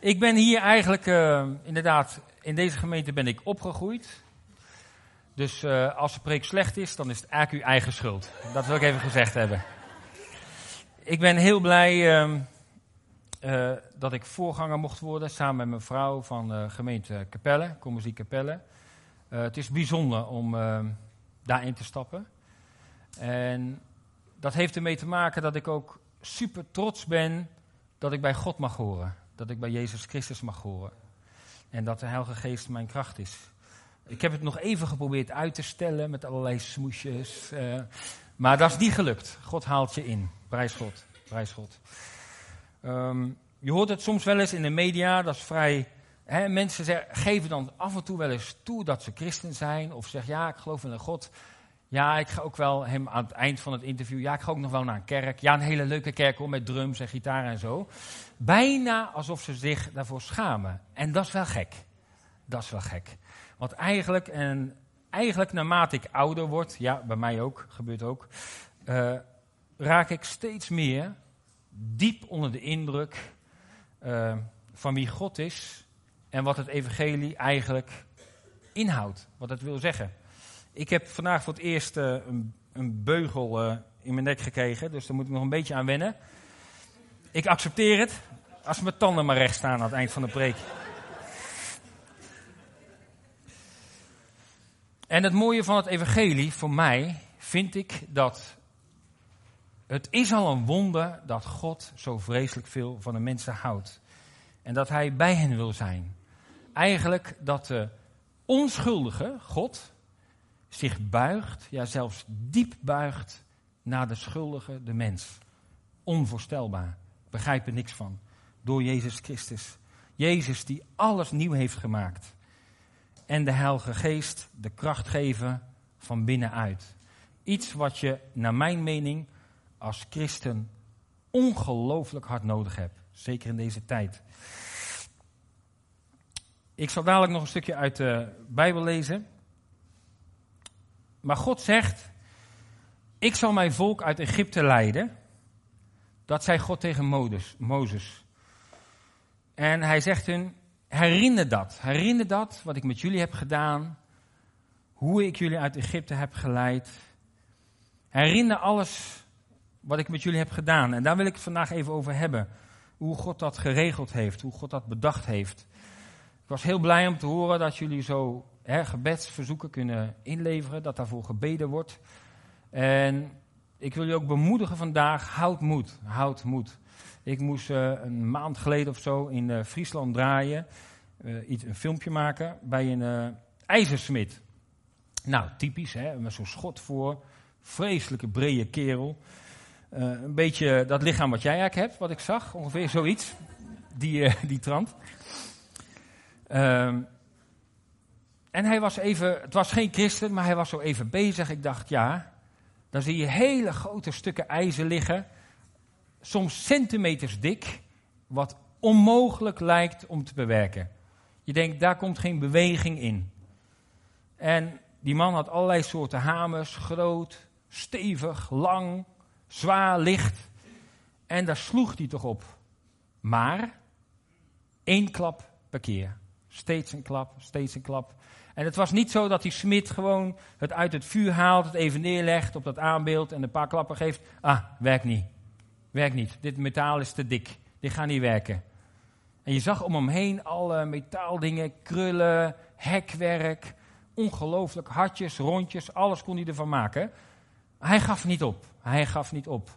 Ik ben hier eigenlijk, uh, inderdaad, in deze gemeente ben ik opgegroeid. Dus uh, als de preek slecht is, dan is het eigenlijk uw eigen schuld. Dat wil ik even gezegd hebben. Ik ben heel blij uh, dat ik voorganger mocht worden, samen met mijn vrouw van gemeente Capelle, Commissie Capelle. het is bijzonder om daarin te stappen. En dat heeft ermee te maken dat ik ook super trots ben dat ik bij God mag horen. Dat ik bij Jezus Christus mag horen. En dat de Heilige Geest mijn kracht is. Ik heb het nog even geprobeerd uit te stellen met allerlei smoesjes. Uh, maar dat is niet gelukt. God haalt je in. Prijs God. Prijs God. Um, je hoort het soms wel eens in de media. Dat is vrij. Hè, mensen zeggen, geven dan af en toe wel eens toe dat ze christen zijn. Of zeggen, ja, ik geloof in een God. Ja, ik ga ook wel hem aan het eind van het interview. Ja, ik ga ook nog wel naar een kerk. Ja, een hele leuke kerk hoor, met drums en gitaar en zo. Bijna alsof ze zich daarvoor schamen. En dat is wel gek. Dat is wel gek. Want eigenlijk, en eigenlijk naarmate ik ouder word, ja, bij mij ook, gebeurt ook, uh, raak ik steeds meer diep onder de indruk uh, van wie God is en wat het evangelie eigenlijk inhoudt, wat het wil zeggen. Ik heb vandaag voor het eerst uh, een, een, beugel uh, in mijn nek gekregen, dus daar moet ik nog een beetje aan wennen. Ik accepteer het, als mijn tanden maar recht staan aan het eind van de preek. En het mooie van het evangelie, voor mij, vind ik dat het is al een wonder dat God zo vreselijk veel van de mensen houdt. En dat hij bij hen wil zijn. Eigenlijk dat de onschuldige God zich buigt, ja zelfs diep buigt naar de schuldige, de mens. Onvoorstelbaar. Begrijp er niks van. Door Jezus Christus. Jezus die alles nieuw heeft gemaakt. En de Heilige Geest de kracht geven van binnenuit. Iets wat je, naar mijn mening, als christen ongelooflijk hard nodig hebt. Zeker in deze tijd. Ik zal dadelijk nog een stukje uit de Bijbel lezen. Maar God zegt: Ik zal mijn volk uit Egypte leiden. Dat zei God tegen Mozes. En hij zegt hun: Herinner dat. Herinner dat wat ik met jullie heb gedaan. Hoe ik jullie uit Egypte heb geleid. Herinner alles wat ik met jullie heb gedaan. En daar wil ik het vandaag even over hebben. Hoe God dat geregeld heeft, hoe God dat bedacht heeft. Ik was heel blij om te horen dat jullie zo hè, gebedsverzoeken kunnen inleveren, dat daarvoor gebeden wordt. En ik wil je ook bemoedigen vandaag, houd moed, houd moed. Ik moest uh, een maand geleden of zo in uh, Friesland draaien, uh, iets, een filmpje maken bij een ijzersmid. Nou, typisch, hè, met zo'n schot voor, vreselijke brede kerel. een beetje dat lichaam wat jij eigenlijk hebt, wat ik zag, ongeveer zoiets, die, die trant. Um, en hij was even, het was geen christen, maar hij was zo even bezig. Ik dacht, ja, dan zie je hele grote stukken ijzer liggen, soms centimeters dik, wat onmogelijk lijkt om te bewerken. Je denkt, daar komt geen beweging in. En die man had allerlei soorten hamers, groot, stevig, lang, zwaar, licht. En daar sloeg hij toch op. Maar één klap per keer. Steeds een klap, steeds een klap. En het was niet zo dat die smid gewoon het uit het vuur haalt, het even neerlegt op dat aanbeeld en een paar klappen geeft. Ah, werkt niet. Werkt niet. Dit metaal is te dik. Dit gaat niet werken. En je zag om hem heen alle metaaldingen, krullen, hekwerk, ongelooflijk hartjes, rondjes, alles kon hij ervan maken. Hij gaf niet op. Hij gaf niet op.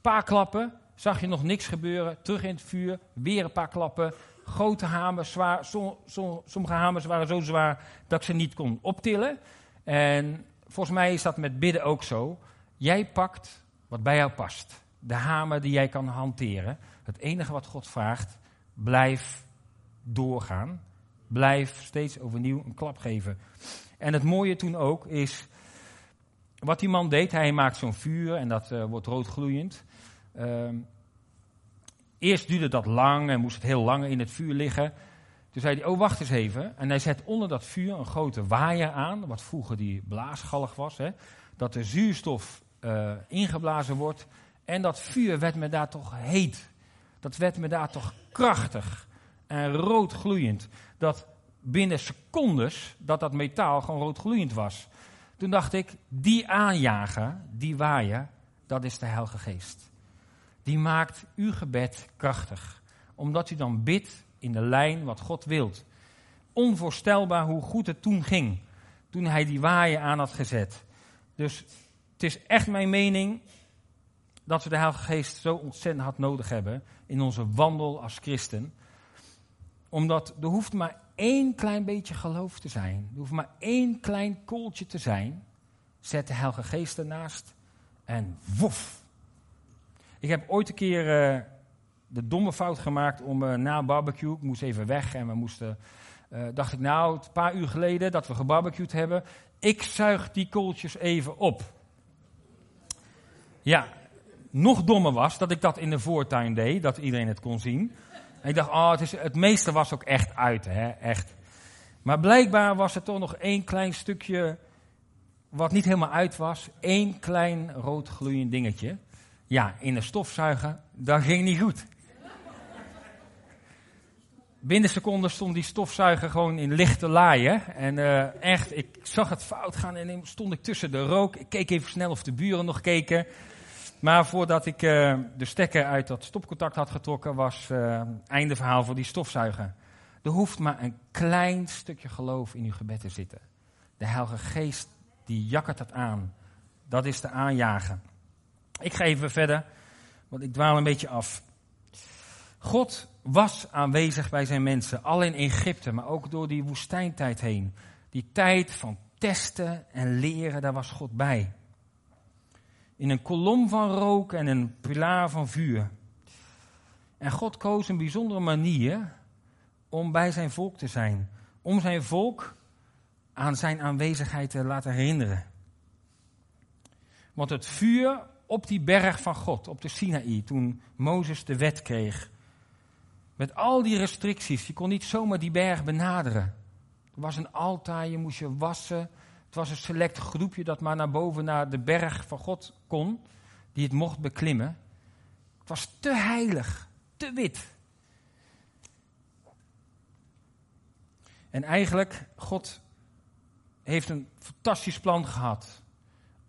Paar klappen, zag je nog niks gebeuren, terug in het vuur, weer een paar klappen, grote hamers, zwaar, sommige hamers waren zo zwaar dat ik ze niet kon optillen. En volgens mij is dat met bidden ook zo. Jij pakt wat bij jou past. De hamer die jij kan hanteren. Het enige wat God vraagt, blijf doorgaan. Blijf steeds overnieuw een klap geven. En het mooie toen ook is, wat die man deed, hij maakt zo'n vuur en dat uh, wordt roodgloeiend. Uh, Eerst duurde dat lang en moest het heel lang in het vuur liggen. Toen zei hij, oh wacht eens even. En hij zet onder dat vuur een grote waaier aan, wat vroeger die blaasgalg was. Hè, dat de zuurstof uh, ingeblazen wordt. En dat vuur werd me daar toch heet. Dat werd me daar toch krachtig. en rood gloeiend. Dat binnen secondes dat dat metaal gewoon rood gloeiend was. Toen dacht ik, die aanjager, die waaier, dat is de Heilige Geest. Die maakt uw gebed krachtig. Omdat u dan bidt in de lijn wat God wilt. Onvoorstelbaar hoe goed het toen ging. Toen hij die waaier aan had gezet. Dus het is echt mijn mening dat we de Heilige Geest zo ontzettend hard nodig hebben in onze wandel als christen. Omdat er hoeft maar één klein beetje geloof te zijn. Er hoeft maar één klein kooltje te zijn. Zet de Heilige Geest ernaast en woef. Ik heb ooit een keer uh, de domme fout gemaakt om uh, na barbecue, ik moest even weg en we moesten, uh, dacht ik nou, een paar uur geleden dat we gebarbecued hebben, ik zuig die kooltjes even op. Ja, nog dommer was dat ik dat in de voortuin deed, dat iedereen het kon zien. En ik dacht, oh, het, is, het meeste was ook echt uit, hè, echt. Maar blijkbaar was er toch nog één klein stukje wat niet helemaal uit was. één klein rood gloeiend dingetje. Ja, in de stofzuiger, dat ging niet goed. Binnen seconden stond die stofzuiger gewoon in lichte laaien. En uh, echt, ik zag het fout gaan en stond ik tussen de rook. Ik keek even snel of de buren nog keken. Maar voordat ik uh, de stekker uit dat stopcontact had getrokken, was uh, einde verhaal voor die stofzuiger. Er hoeft maar een klein stukje geloof in uw gebed te zitten. De Heilige Geest, die jakkert het aan. Dat is de aanjagen. Ik ga even verder, want ik dwaal een beetje af. God was aanwezig bij zijn mensen, al in Egypte, maar ook door die woestijntijd heen. Die tijd van testen en leren, daar was God bij in een kolom van rook en een pilaar van vuur. En God koos een bijzondere manier om bij zijn volk te zijn. Om zijn volk aan zijn aanwezigheid te laten herinneren. Want het vuur op die berg van God, op de Sinaï, toen Mozes de wet kreeg. Met al die restricties, je kon niet zomaar die berg benaderen. Er was een altaar, je moest je wassen, het was een select groepje dat maar naar boven naar de berg van God kon, die het mocht beklimmen. Het was te heilig, te wit. En eigenlijk, God heeft een fantastisch plan gehad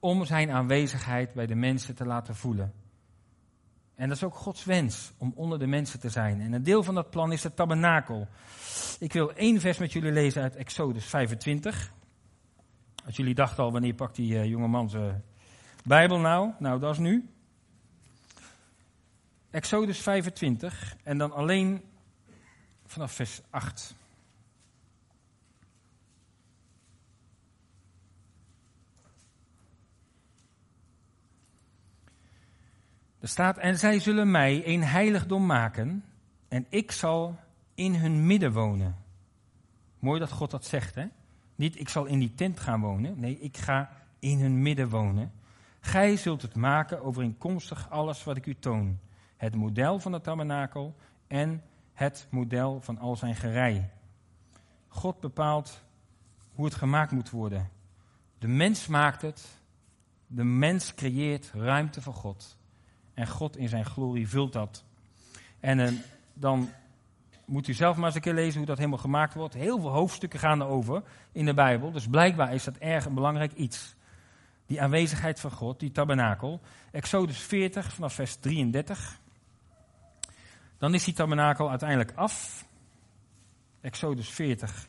om zijn aanwezigheid bij de mensen te laten voelen. En dat is ook Gods wens, om onder de mensen te zijn. En een deel van dat plan is het tabernakel. Ik wil één vers met jullie lezen uit Exodus 25. Als jullie dachten al, wanneer pakt die uh, jonge man zijn Bijbel nou? Nou, dat is nu. Exodus 25 en dan alleen vanaf vers 8. Er staat, en zij zullen mij een heiligdom maken en ik zal in hun midden wonen. Mooi dat God dat zegt, hè? Niet ik zal in die tent gaan wonen. Nee, ik ga in hun midden wonen. Gij zult het maken overeenkomstig alles wat ik u toon. Het model van het tabernakel en het model van al zijn gerei. God bepaalt hoe het gemaakt moet worden. De mens maakt het. De mens creëert ruimte voor God. En God in zijn glorie vult dat. En uh, dan moet u zelf maar eens een keer lezen hoe dat helemaal gemaakt wordt. Heel veel hoofdstukken gaan erover in de Bijbel. Dus blijkbaar is dat erg een belangrijk iets. Die aanwezigheid van God, die tabernakel. Exodus 40 vanaf vers 33. Dan is die tabernakel uiteindelijk af. Exodus 40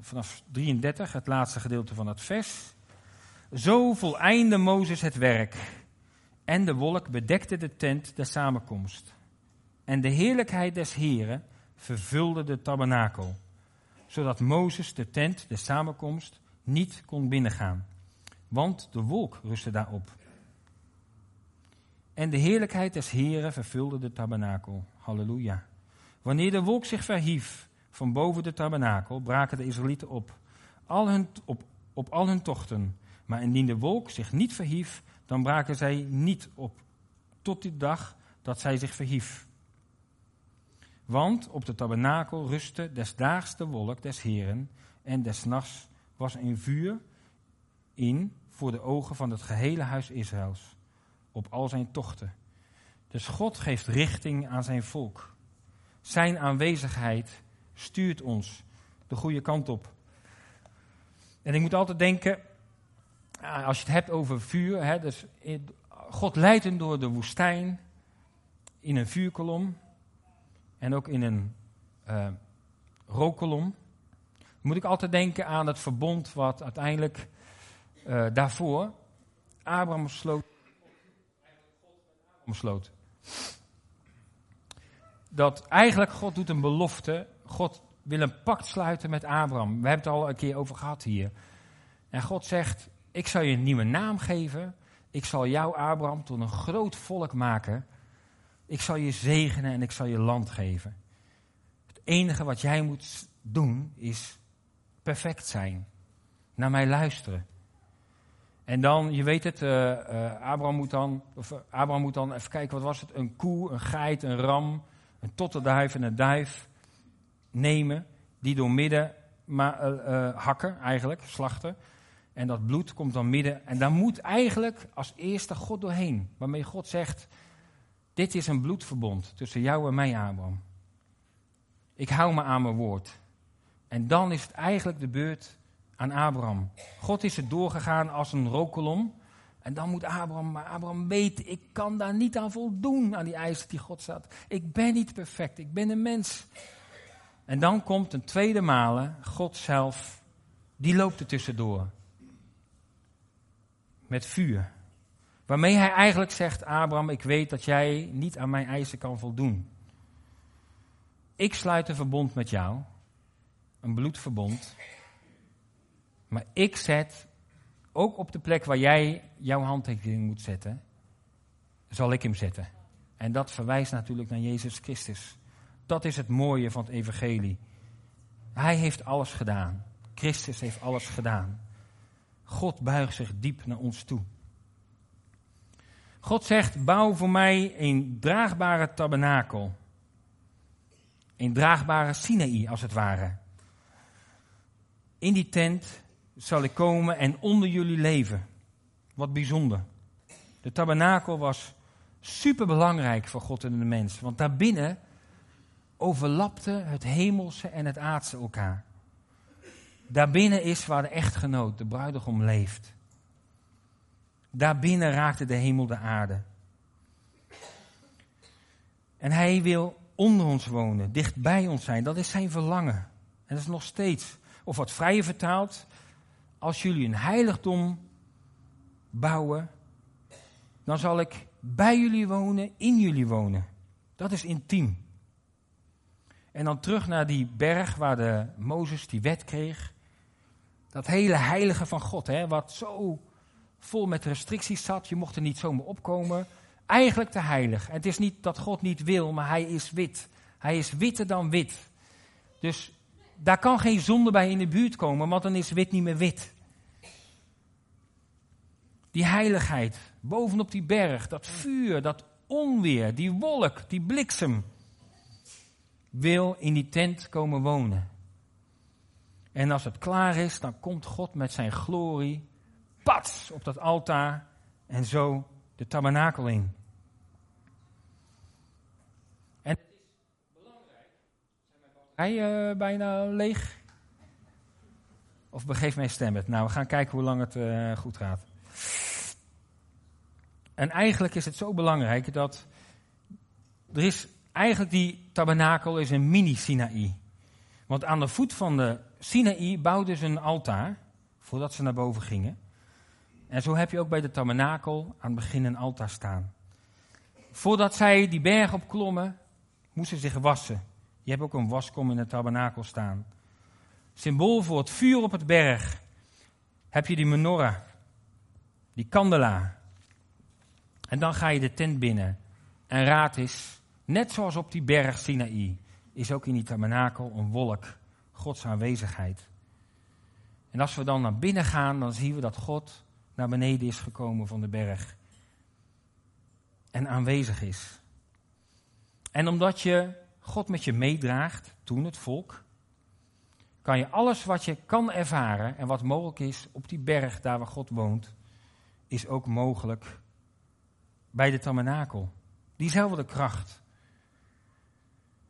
vanaf 33, het laatste gedeelte van het vers. Zo voleinde Mozes het werk. En de wolk bedekte de tent der samenkomst. En de heerlijkheid des Heren vervulde de tabernakel, zodat Mozes de tent, de samenkomst, niet kon binnengaan, want de wolk rustte daarop. En de heerlijkheid des Heren vervulde de tabernakel. Halleluja. Wanneer de wolk zich verhief van boven de tabernakel, braken de Israëlieten op, al hun, op, op al hun tochten. Maar indien de wolk zich niet verhief, dan braken zij niet op, tot die dag dat zij zich verhief. Want op de tabernakel rustte desdaags de wolk des Heren en des nachts was een vuur in voor de ogen van het gehele huis Israëls, op al zijn tochten. Dus God geeft richting aan zijn volk. Zijn aanwezigheid stuurt ons de goede kant op. En ik moet altijd denken, als je het hebt over vuur, hè, dus God leidt hem door de woestijn in een vuurkolom en ook in een uh, rookkolom. moet ik altijd denken aan het verbond wat uiteindelijk uh, daarvoor Abraham sloot. sloot. Dat eigenlijk God doet een belofte. God wil een pact sluiten met Abraham. We hebben het al een keer over gehad hier. En God zegt: Ik zal je een nieuwe naam geven. Ik zal jou, Abraham, tot een groot volk maken. Ik zal je zegenen en ik zal je land geven. Het enige wat jij moet doen is perfect zijn. Naar mij luisteren. En dan, je weet het, uh, uh, Abraham, moet dan, of uh, Abraham moet dan even kijken, wat was het? Een koe, een geit, een ram, een tottenduif en een duif nemen. Die door midden maar, hakken, eigenlijk, slachten. En dat bloed komt dan midden. En daar moet eigenlijk als eerste God doorheen. Waarmee God zegt, dit is een bloedverbond tussen jou en mij, Abraham. Ik hou me aan mijn woord. En dan is het eigenlijk de beurt aan Abraham. God is er doorgegaan als een rookkolom. En dan moet Abraham, maar Abraham weet, ik kan daar niet aan voldoen, aan die eisen die God staat. Ik ben niet perfect, ik ben een mens. En dan komt een tweede malen God zelf, die loopt er tussendoor. Met vuur. Waarmee hij eigenlijk zegt, Abraham, ik weet dat jij niet aan mijn eisen kan voldoen. Ik sluit een verbond met jou, een bloedverbond. Maar ik zet, ook op de plek waar jij jouw handtekening moet zetten, zal ik hem zetten. En dat verwijst natuurlijk naar Jezus Christus. Dat is het mooie van het evangelie. Hij heeft alles gedaan. Christus heeft alles gedaan. God buigt zich diep naar ons toe. God zegt: bouw voor mij een draagbare tabernakel. Een draagbare Sinaï, als het ware. In die tent zal ik komen en onder jullie leven. Wat bijzonder. De tabernakel was super belangrijk voor God en de mens. Want daarbinnen overlapte het hemelse en het aardse elkaar. Daarbinnen is waar de echtgenoot, de bruidegom, leeft. Daarbinnen raakte de hemel de aarde. En hij wil onder ons wonen, dicht bij ons zijn. Dat is zijn verlangen. En dat is nog steeds. Of wat vrije vertaald, als jullie een heiligdom bouwen, dan zal ik bij jullie wonen, in jullie wonen. Dat is intiem. En dan terug naar die berg waar de Mozes die wet kreeg. Dat hele heilige van God, hè, wat zo vol met restricties zat. Je mocht er niet zomaar opkomen. Eigenlijk te heilig. Het is niet dat God niet wil, maar hij is wit. Hij is witter dan wit. Dus daar kan geen zonde bij in de buurt komen, want dan is wit niet meer wit. Die heiligheid bovenop die berg, dat vuur, dat onweer, die wolk, die bliksem, wil in die tent komen wonen. En als het klaar is, dan komt God met zijn glorie, pats, op dat altaar en zo de tabernakel in. En het is belangrijk. Zijn mijn uh, bijna leeg? Of begeef mij stem het? Nou, we gaan kijken hoe lang het uh, goed gaat. En eigenlijk is het zo belangrijk dat er is eigenlijk die tabernakel is een mini Sinaï. Want aan de voet van de Sinaï bouwden ze een altaar voordat ze naar boven gingen. En zo heb je ook bij de tabernakel aan het begin een altaar staan. Voordat zij die berg opklommen, moesten ze zich wassen. Je hebt ook een waskom in de tabernakel staan. Symbool voor het vuur op het berg. Heb je die menorah, die kandelaar. En dan ga je de tent binnen. En raad is, net zoals op die berg Sinaï, is ook in die tabernakel een wolk, Gods aanwezigheid. En als we dan naar binnen gaan, dan zien we dat God naar beneden is gekomen van de berg. En aanwezig is. En omdat je God met je meedraagt, toen het volk, kan je alles wat je kan ervaren en wat mogelijk is op die berg daar waar God woont, is ook mogelijk bij de tabernakel. Diezelfde kracht.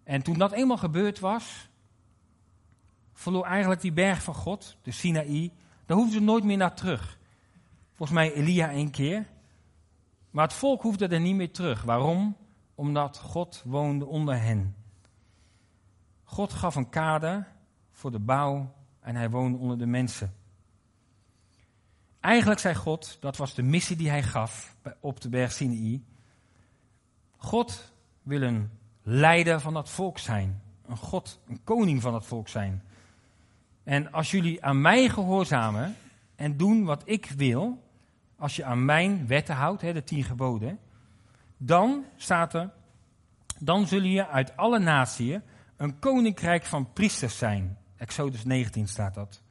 En toen dat eenmaal gebeurd was, verloor eigenlijk die berg van God, de Sinaï, daar hoefden ze nooit meer naar terug. Volgens mij Elia één keer. Maar het volk hoefde er niet meer terug. Waarom? Omdat God woonde onder hen. God gaf een kader voor de bouw en hij woonde onder de mensen. Eigenlijk zei God, dat was de missie die hij gaf op de berg Sinai. God wil een leider van dat volk zijn. Een God, een koning van dat volk zijn. En als jullie aan mij gehoorzamen en doen wat ik wil, als je aan mijn wetten houdt, hè, de tien geboden, dan staat er, dan zullen je uit alle naties een koninkrijk van priesters zijn. Exodus 19 staat dat.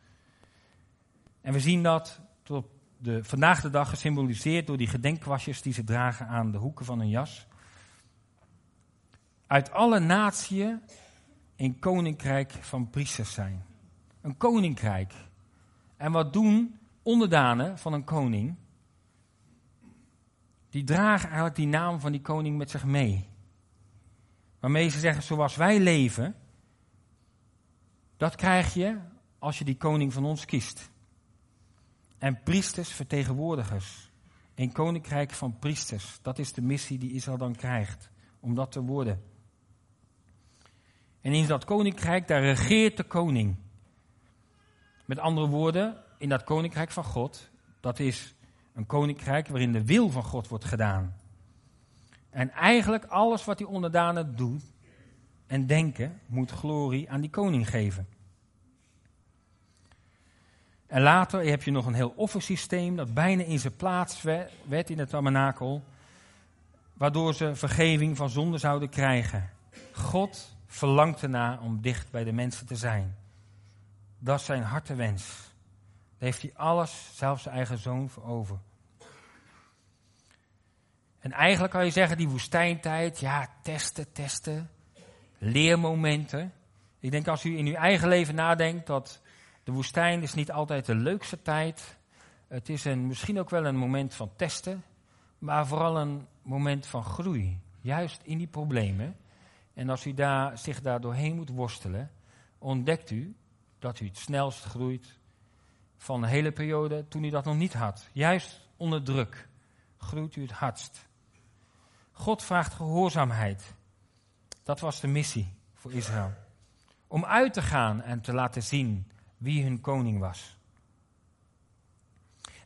En we zien dat tot de, vandaag de dag gesymboliseerd door die gedenkkwastjes die ze dragen aan de hoeken van hun jas. Uit alle naties een koninkrijk van priesters zijn. Een koninkrijk. En wat doen onderdanen van een koning? Die dragen eigenlijk die naam van die koning met zich mee. Waarmee ze zeggen, zoals wij leven, dat krijg je als je die koning van ons kiest. En priesters, vertegenwoordigers. Een koninkrijk van priesters. Dat is de missie die Israël dan krijgt. Om dat te worden. En in dat koninkrijk, daar regeert de koning. Met andere woorden, in dat koninkrijk van God, dat is een koninkrijk waarin de wil van God wordt gedaan. En eigenlijk alles wat die onderdanen doen en denken, moet glorie aan die koning geven. En later heb je nog een heel offersysteem dat bijna in zijn plaats werd in het tabernakel, waardoor ze vergeving van zonde zouden krijgen. God verlangt ernaar om dicht bij de mensen te zijn. Dat is zijn hartewens. Daar heeft hij alles, zelfs zijn eigen zoon, voor over. En eigenlijk kan je zeggen, die woestijntijd, ja, testen, testen, leermomenten. Ik denk als u in uw eigen leven nadenkt, dat de woestijn is niet altijd de leukste tijd. Het is een, misschien ook wel een moment van testen, maar vooral een moment van groei. Juist in die problemen. En als u daar, zich daar doorheen moet worstelen, ontdekt u dat u het snelst groeit van de hele periode toen u dat nog niet had. Juist onder druk groeit u het hardst. God vraagt gehoorzaamheid. Dat was de missie voor Israël. Om uit te gaan en te laten zien wie hun koning was.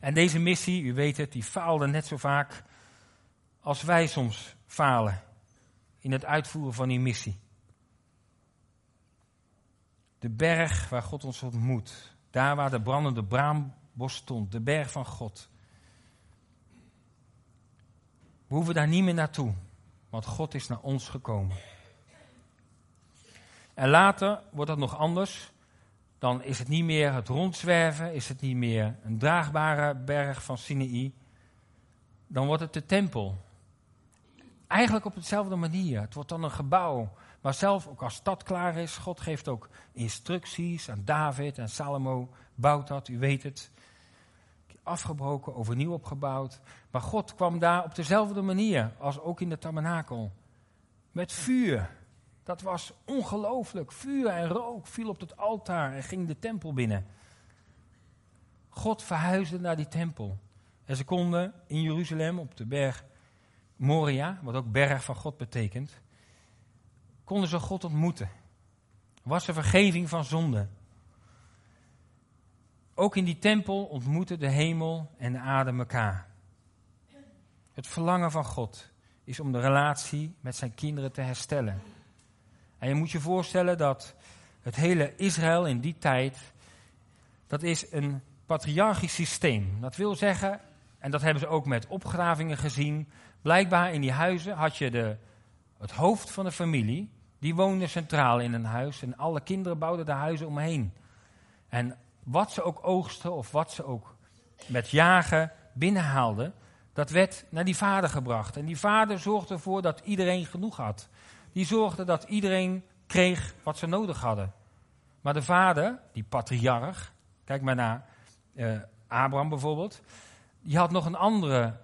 En deze missie, u weet het, die faalde net zo vaak als wij soms falen in het uitvoeren van die missie. De berg waar God ons ontmoet, daar waar de brandende braambos stond, de berg van God. We hoeven daar niet meer naartoe, want God is naar ons gekomen. En later wordt dat nog anders. Dan is het niet meer het rondzwerven, is het niet meer een draagbare berg van Sinaï. Dan wordt het de tempel. Eigenlijk op dezelfde manier. Het wordt dan een gebouw waar zelf ook als stad klaar is. God geeft ook instructies aan David en Salomo. Bouwt dat, u weet het. Afgebroken, overnieuw opgebouwd. Maar God kwam daar op dezelfde manier als ook in de tabernakel. Met vuur. Dat was ongelooflijk. Vuur en rook viel op het altaar en ging de tempel binnen. God verhuisde naar die tempel. En ze konden in Jeruzalem op de berg Moria, wat ook berg van God betekent, konden ze God ontmoeten. Was er vergeving van zonde. Ook in die tempel ontmoeten de hemel en de aarde elkaar. Het verlangen van God is om de relatie met zijn kinderen te herstellen. En je moet je voorstellen dat het hele Israël in die tijd, dat is een patriarchisch systeem. Dat wil zeggen, en dat hebben ze ook met opgravingen gezien, blijkbaar in die huizen had je de, het hoofd van de familie, die woonde centraal in een huis en alle kinderen bouwden de huizen omheen. En wat ze ook oogsten of wat ze ook met jagen binnenhaalden, dat werd naar die vader gebracht. En die vader zorgde ervoor dat iedereen genoeg had. Die zorgde dat iedereen kreeg wat ze nodig hadden. Maar de vader, die patriarch, kijk maar naar uh, Abraham bijvoorbeeld, die had nog een andere,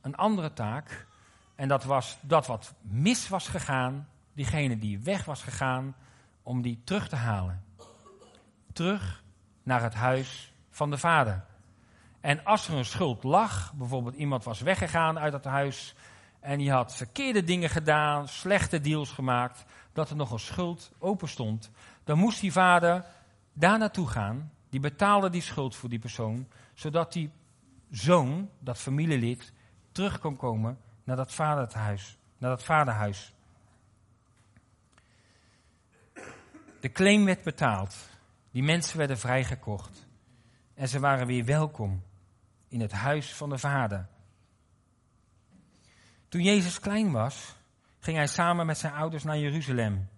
een andere taak. En dat was dat wat mis was gegaan, diegene die weg was gegaan, om die terug te halen. Terug naar het huis van de vader. En als er een schuld lag, bijvoorbeeld iemand was weggegaan uit het huis en die had verkeerde dingen gedaan, slechte deals gemaakt, dat er nog een schuld open stond, dan moest die vader daar naartoe gaan, die betaalde die schuld voor die persoon, zodat die zoon, dat familielid, terug kon komen naar dat vaderhuis, naar dat vaderhuis. De claim werd betaald. Die mensen werden vrijgekocht. En ze waren weer welkom in het huis van de Vader. Toen Jezus klein was, ging hij samen met zijn ouders naar Jeruzalem.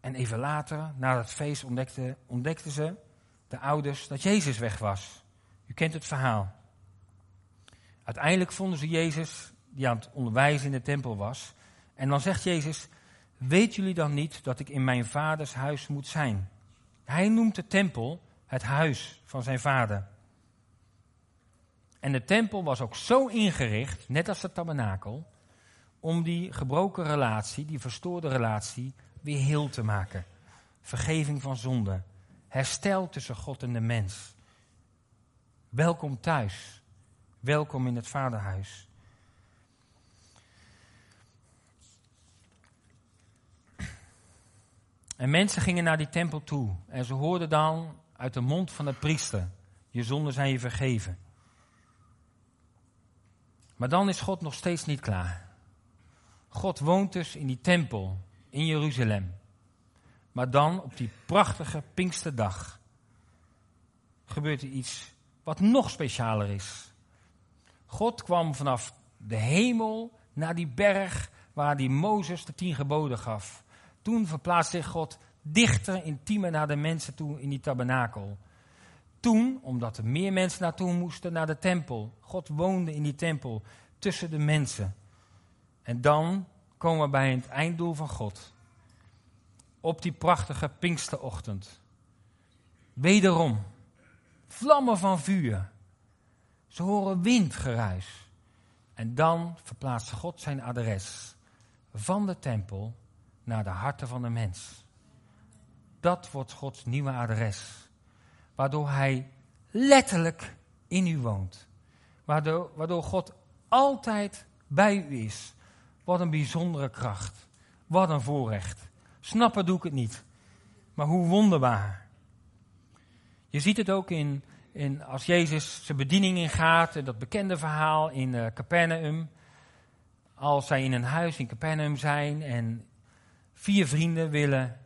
En even later, na het feest, ontdekten, ontdekten ze, de ouders, dat Jezus weg was. U kent het verhaal. Uiteindelijk vonden ze Jezus, die aan het onderwijzen in de tempel was. En dan zegt Jezus, weet jullie dan niet dat ik in mijn vaders huis moet zijn? Hij noemt de tempel het huis van zijn vader. En de tempel was ook zo ingericht, net als de tabernakel, om die gebroken relatie, die verstoorde relatie, weer heel te maken. Vergeving van zonde. Herstel tussen God en de mens. Welkom thuis. Welkom in het vaderhuis. En mensen gingen naar die tempel toe en ze hoorden dan uit de mond van de priester: Je zonden zijn je vergeven. Maar dan is God nog steeds niet klaar. God woont dus in die tempel in Jeruzalem. Maar dan op die prachtige Pinksterdag gebeurt er iets wat nog specialer is. God kwam vanaf de hemel naar die berg waar die Mozes de tien geboden gaf. Toen verplaatste zich God dichter, intiemer naar de mensen toe in die tabernakel. Toen, omdat er meer mensen naartoe moesten, naar de tempel. God woonde in die tempel tussen de mensen. En dan komen we bij het einddoel van God. Op die prachtige Pinksterochtend. Wederom, vlammen van vuur. Ze horen windgeruis. En dan verplaatst God zijn adres van de tempel naar de harten van de mens. Dat wordt Gods nieuwe adres. Waardoor Hij letterlijk in u woont. Waardoor, waardoor God altijd bij u is. Wat een bijzondere kracht. Wat een voorrecht. Snappen doe ik het niet. Maar hoe wonderbaar. Je ziet het ook in, in als Jezus zijn bediening ingaat, dat bekende verhaal in uh, Capernaum. Als zij in een huis in Capernaum zijn en vier vrienden willen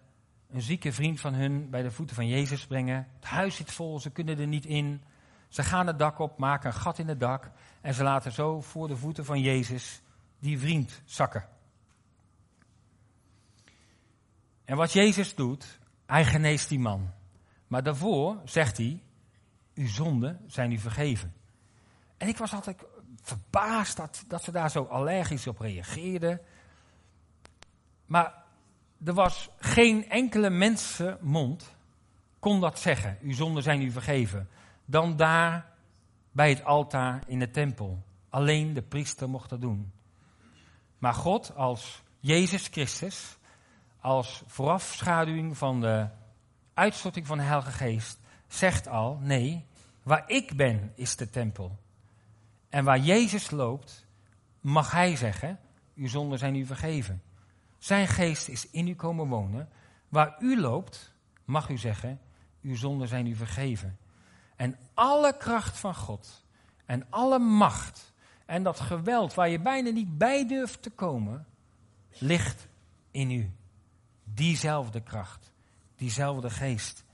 een zieke vriend van hun bij de voeten van Jezus brengen. Het huis zit vol, ze kunnen er niet in. Ze gaan het dak op, maken een gat in het dak en ze laten zo voor de voeten van Jezus die vriend zakken. En wat Jezus doet, hij geneest die man. Maar daarvoor zegt hij, uw zonden zijn u vergeven. En ik was altijd verbaasd dat, dat ze daar zo allergisch op reageerden. Maar er was geen enkele mensenmond kon dat zeggen. Uw zonden zijn u vergeven. Dan daar bij het altaar in de tempel. Alleen de priester mocht dat doen. Maar God als Jezus Christus, als voorafschaduwing van de uitstorting van de Heilige Geest, zegt al, nee, waar ik ben is de tempel. En waar Jezus loopt, mag Hij zeggen, uw zonden zijn u vergeven. Zijn geest is in u komen wonen. Waar u loopt, mag u zeggen, uw zonden zijn u vergeven. En alle kracht van God en alle macht en dat geweld waar je bijna niet bij durft te komen, ligt in u. Diezelfde kracht, diezelfde geest.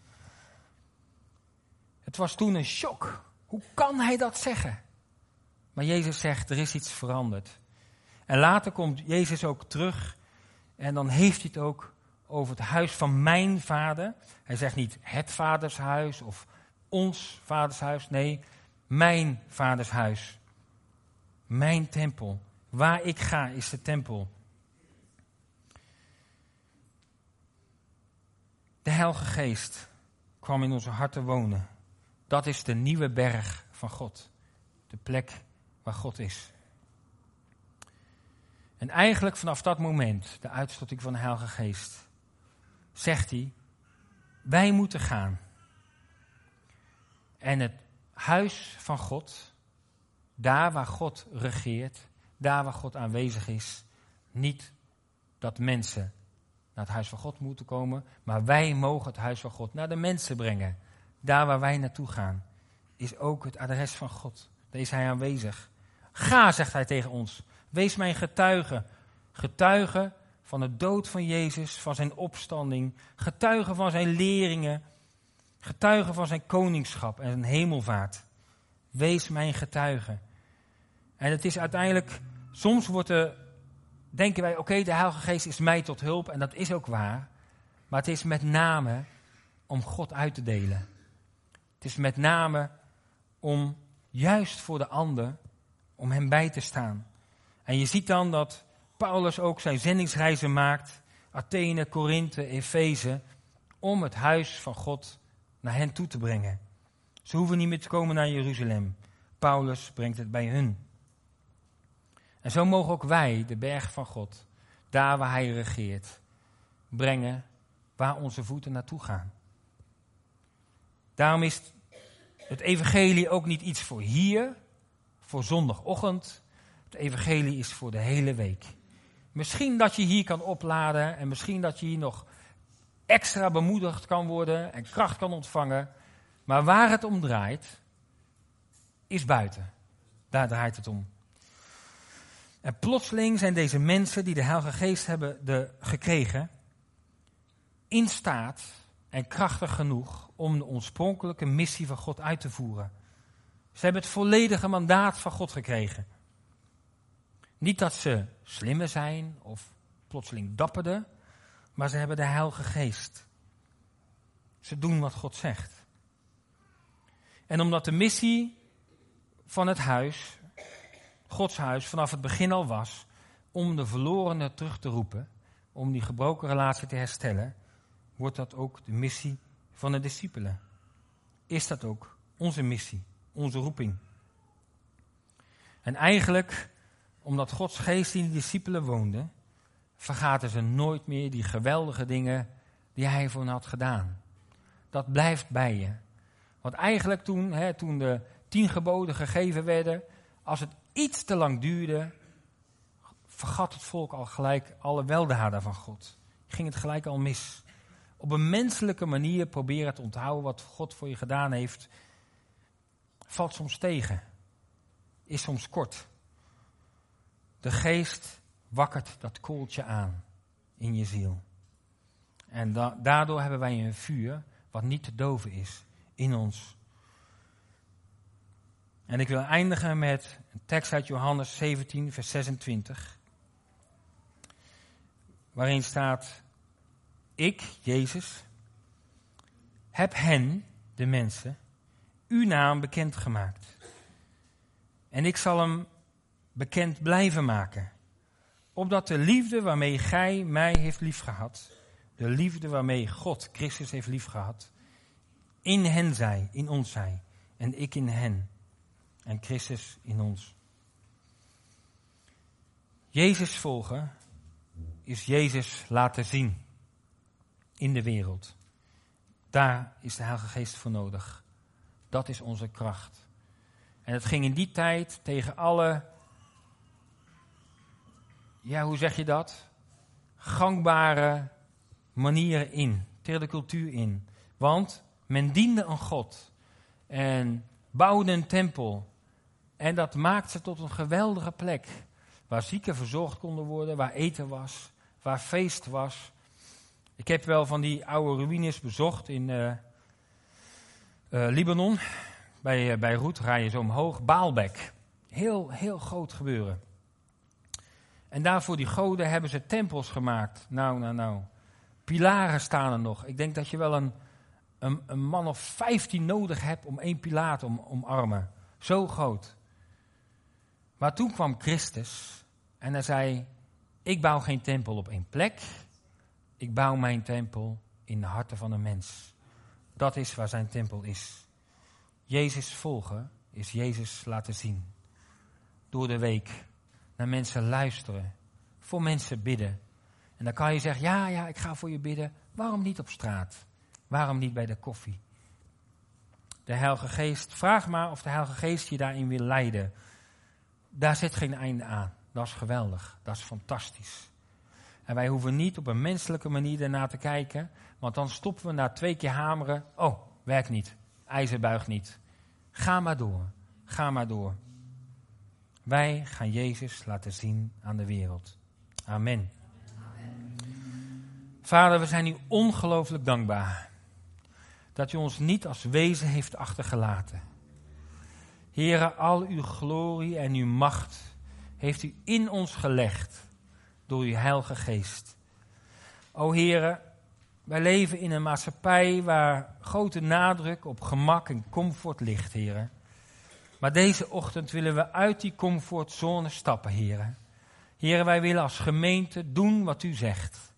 Het was toen een shock. Hoe kan hij dat zeggen? Maar Jezus zegt, er is iets veranderd. En later komt Jezus ook terug en dan heeft hij het ook over het huis van mijn vader. Hij zegt niet het vadershuis of ons vadershuis. Nee, mijn vadershuis. Mijn tempel. Waar ik ga is de tempel. De Heilige Geest kwam in onze harten wonen. Dat is de nieuwe berg van God. De plek waar God is. En eigenlijk vanaf dat moment, de uitstorting van de Heilige Geest, zegt hij, wij moeten gaan. En het huis van God, daar waar God regeert, daar waar God aanwezig is, niet dat mensen naar het huis van God moeten komen, maar wij mogen het huis van God naar de mensen brengen. Daar waar wij naartoe gaan, is ook het adres van God. Daar is Hij aanwezig. Ga, zegt Hij tegen ons. Wees mijn getuige. Getuige van de dood van Jezus, van zijn opstanding. Getuige van zijn leringen. Getuige van zijn koningschap en zijn hemelvaart. Wees mijn getuige. En het is uiteindelijk, soms wordt er, denken wij, oké, de Heilige Geest is mij tot hulp. En dat is ook waar. Maar het is met name om God uit te delen. Het is met name om juist voor de ander, om hem bij te staan. En je ziet dan dat Paulus ook zijn zendingsreizen maakt, Athene, Korinthe, Efeze, om het huis van God naar hen toe te brengen. Ze hoeven niet meer te komen naar Jeruzalem. Paulus brengt het bij hun. En zo mogen ook wij de berg van God, daar waar Hij regeert, brengen waar onze voeten naartoe gaan. Daarom is het evangelie ook niet iets voor hier, voor zondagochtend. Het evangelie is voor de hele week. Misschien dat je hier kan opladen en misschien dat je hier nog extra bemoedigd kan worden en kracht kan ontvangen. Maar waar het om draait, is buiten. Daar draait het om. En plotseling zijn deze mensen die de Heilige Geest hebben de, gekregen, in staat en krachtig genoeg om de oorspronkelijke missie van God uit te voeren. Ze hebben het volledige mandaat van God gekregen. Niet dat ze slimmer zijn of plotseling dapperder, maar ze hebben de Heilige Geest. Ze doen wat God zegt. En omdat de missie van het huis, Gods huis, vanaf het begin al was om de verlorenen terug te roepen, om die gebroken relatie te herstellen, wordt dat ook de missie van de discipelen. Is dat ook onze missie, onze roeping? En eigenlijk, omdat Gods geest in de discipelen woonde, vergaten ze nooit meer die geweldige dingen die hij voor hen had gedaan. Dat blijft bij je. Want eigenlijk toen, hè, toen de tien geboden gegeven werden, als het iets te lang duurde, vergat het volk al gelijk alle weldaden van God. Ging het gelijk al mis op een menselijke manier proberen te onthouden wat God voor je gedaan heeft, valt soms tegen, is soms kort. De geest wakkert dat kooltje aan in je ziel. En daardoor hebben wij een vuur wat niet te doven is in ons. En ik wil eindigen met een tekst uit Johannes 17, vers 26. Waarin staat: ik, Jezus, heb hen, de mensen, uw naam bekendgemaakt. En ik zal hem bekend blijven maken. Opdat de liefde waarmee gij mij heeft liefgehad, de liefde waarmee God Christus heeft liefgehad, in hen zij, in ons zij, en ik in hen, en Christus in ons. Jezus volgen is Jezus laten zien in de wereld. Daar is de Heilige Geest voor nodig. Dat is onze kracht. En het ging in die tijd tegen alle, ja, hoe zeg je dat? Gangbare manieren in, tegen de cultuur in. Want men diende een God en bouwde een tempel. En dat maakte ze tot een geweldige plek. Waar zieken verzorgd konden worden, waar eten was, waar feest was. Ik heb wel van die oude ruïnes bezocht in uh, Libanon. Bij, uh, bij Roet rij je zo omhoog. Baalbek. Heel, heel groot gebeuren. En daarvoor die goden hebben ze tempels gemaakt. Nou, nou, nou. Pilaren staan er nog. Ik denk dat je wel een, een, een man of vijftien nodig hebt om één pilaar te om, omarmen. Zo groot. Maar toen kwam Christus en hij zei: Ik bouw geen tempel op één plek. Ik bouw mijn tempel in de harten van een mens. Dat is waar zijn tempel is. Jezus volgen is Jezus laten zien. Door de week naar mensen luisteren. voor mensen bidden. En dan kan je zeggen, ja, ja, ik ga voor je bidden. Waarom niet op straat? Waarom niet bij de koffie? De Heilige Geest, vraag maar of de Heilige Geest je daarin wil leiden. Daar zit geen einde aan. Dat is geweldig. Dat is fantastisch. En wij hoeven niet op een menselijke manier ernaar te kijken, want dan stoppen we na twee keer hameren. Oh, werkt niet. IJzer buigt niet. Ga maar door. Ga maar door. Wij gaan Jezus laten zien aan de wereld. Amen. Vader, we zijn u ongelooflijk dankbaar dat u ons niet als wezen heeft achtergelaten. Here, al uw glorie en uw macht heeft u in ons gelegd door uw heilige geest. O Here, wij leven in een maatschappij waar grote nadruk op gemak en comfort ligt, heren. Maar deze ochtend willen we uit die comfortzone stappen, heren. Heren, wij willen als gemeente doen wat u zegt.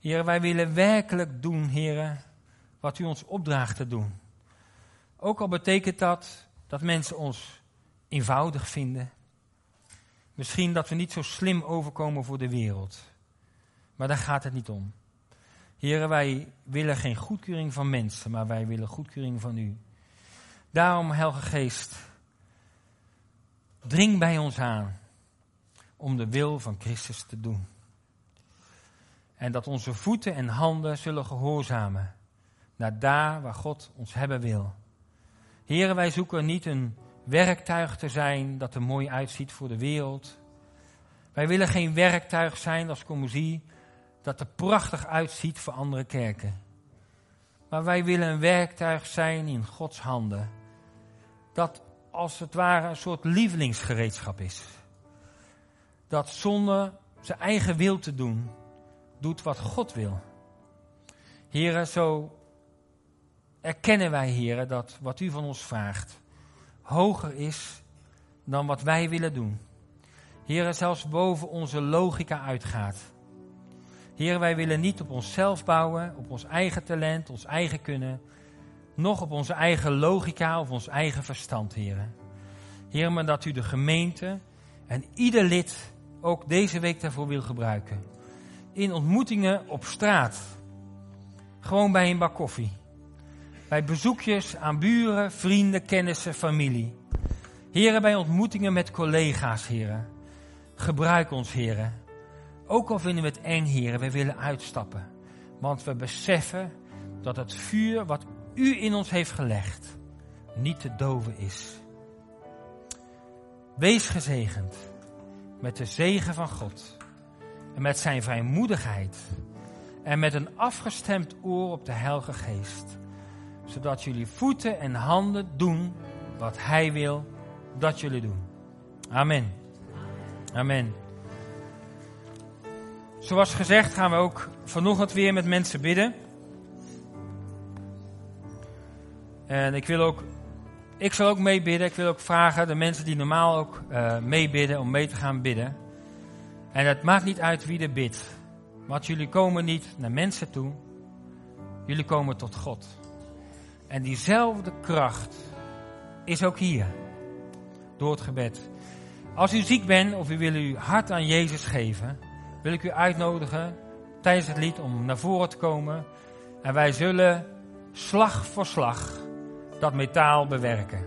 Heren, wij willen werkelijk doen, heren, wat u ons opdraagt te doen. Ook al betekent dat dat mensen ons eenvoudig vinden. Misschien dat we niet zo slim overkomen voor de wereld. Maar daar gaat het niet om. Heren, wij willen geen goedkeuring van mensen, maar wij willen goedkeuring van u. Daarom, Heilige Geest, dring bij ons aan om de wil van Christus te doen. En dat onze voeten en handen zullen gehoorzamen naar daar waar God ons hebben wil. Heren, wij zoeken niet een werktuig te zijn dat er mooi uitziet voor de wereld. Wij willen geen werktuig zijn als commusie dat er prachtig uitziet voor andere kerken. Maar wij willen een werktuig zijn in Gods handen. Dat als het ware een soort lievelingsgereedschap is. Dat zonder zijn eigen wil te doen, doet wat God wil. Heren, zo erkennen wij, heren, dat wat u van ons vraagt hoger is dan wat wij willen doen. Heren, zelfs boven onze logica uitgaat. Heren, wij willen niet op onszelf bouwen, op ons eigen talent, ons eigen kunnen, nog op onze eigen logica of ons eigen verstand, heren. Heren, maar dat u de gemeente en ieder lid ook deze week daarvoor wil gebruiken. In ontmoetingen op straat. Gewoon bij een bak koffie. Bij bezoekjes aan buren, vrienden, kennissen, familie. Heren, bij ontmoetingen met collega's, heren. Gebruik ons, heren. Ook al vinden we het eng, heren, we willen uitstappen. Want we beseffen dat het vuur wat u in ons heeft gelegd niet te doven is. Wees gezegend met de zegen van God en met zijn vrijmoedigheid en met een afgestemd oor op de Heilige Geest, zodat jullie voeten en handen doen wat Hij wil dat jullie doen. Amen. Amen. Zoals gezegd gaan we ook vanochtend weer met mensen bidden. En ik wil ook, ik zal ook meebidden. Ik wil ook vragen de mensen die normaal ook uh, meebidden om mee te gaan bidden. En het maakt niet uit wie er bidt. Want jullie komen niet naar mensen toe. Jullie komen tot God. En diezelfde kracht is ook hier. Door het gebed. Als u ziek bent of u wil uw hart aan Jezus geven, wil ik u uitnodigen tijdens het lied om naar voren te komen. En wij zullen slag voor slag dat metaal bewerken.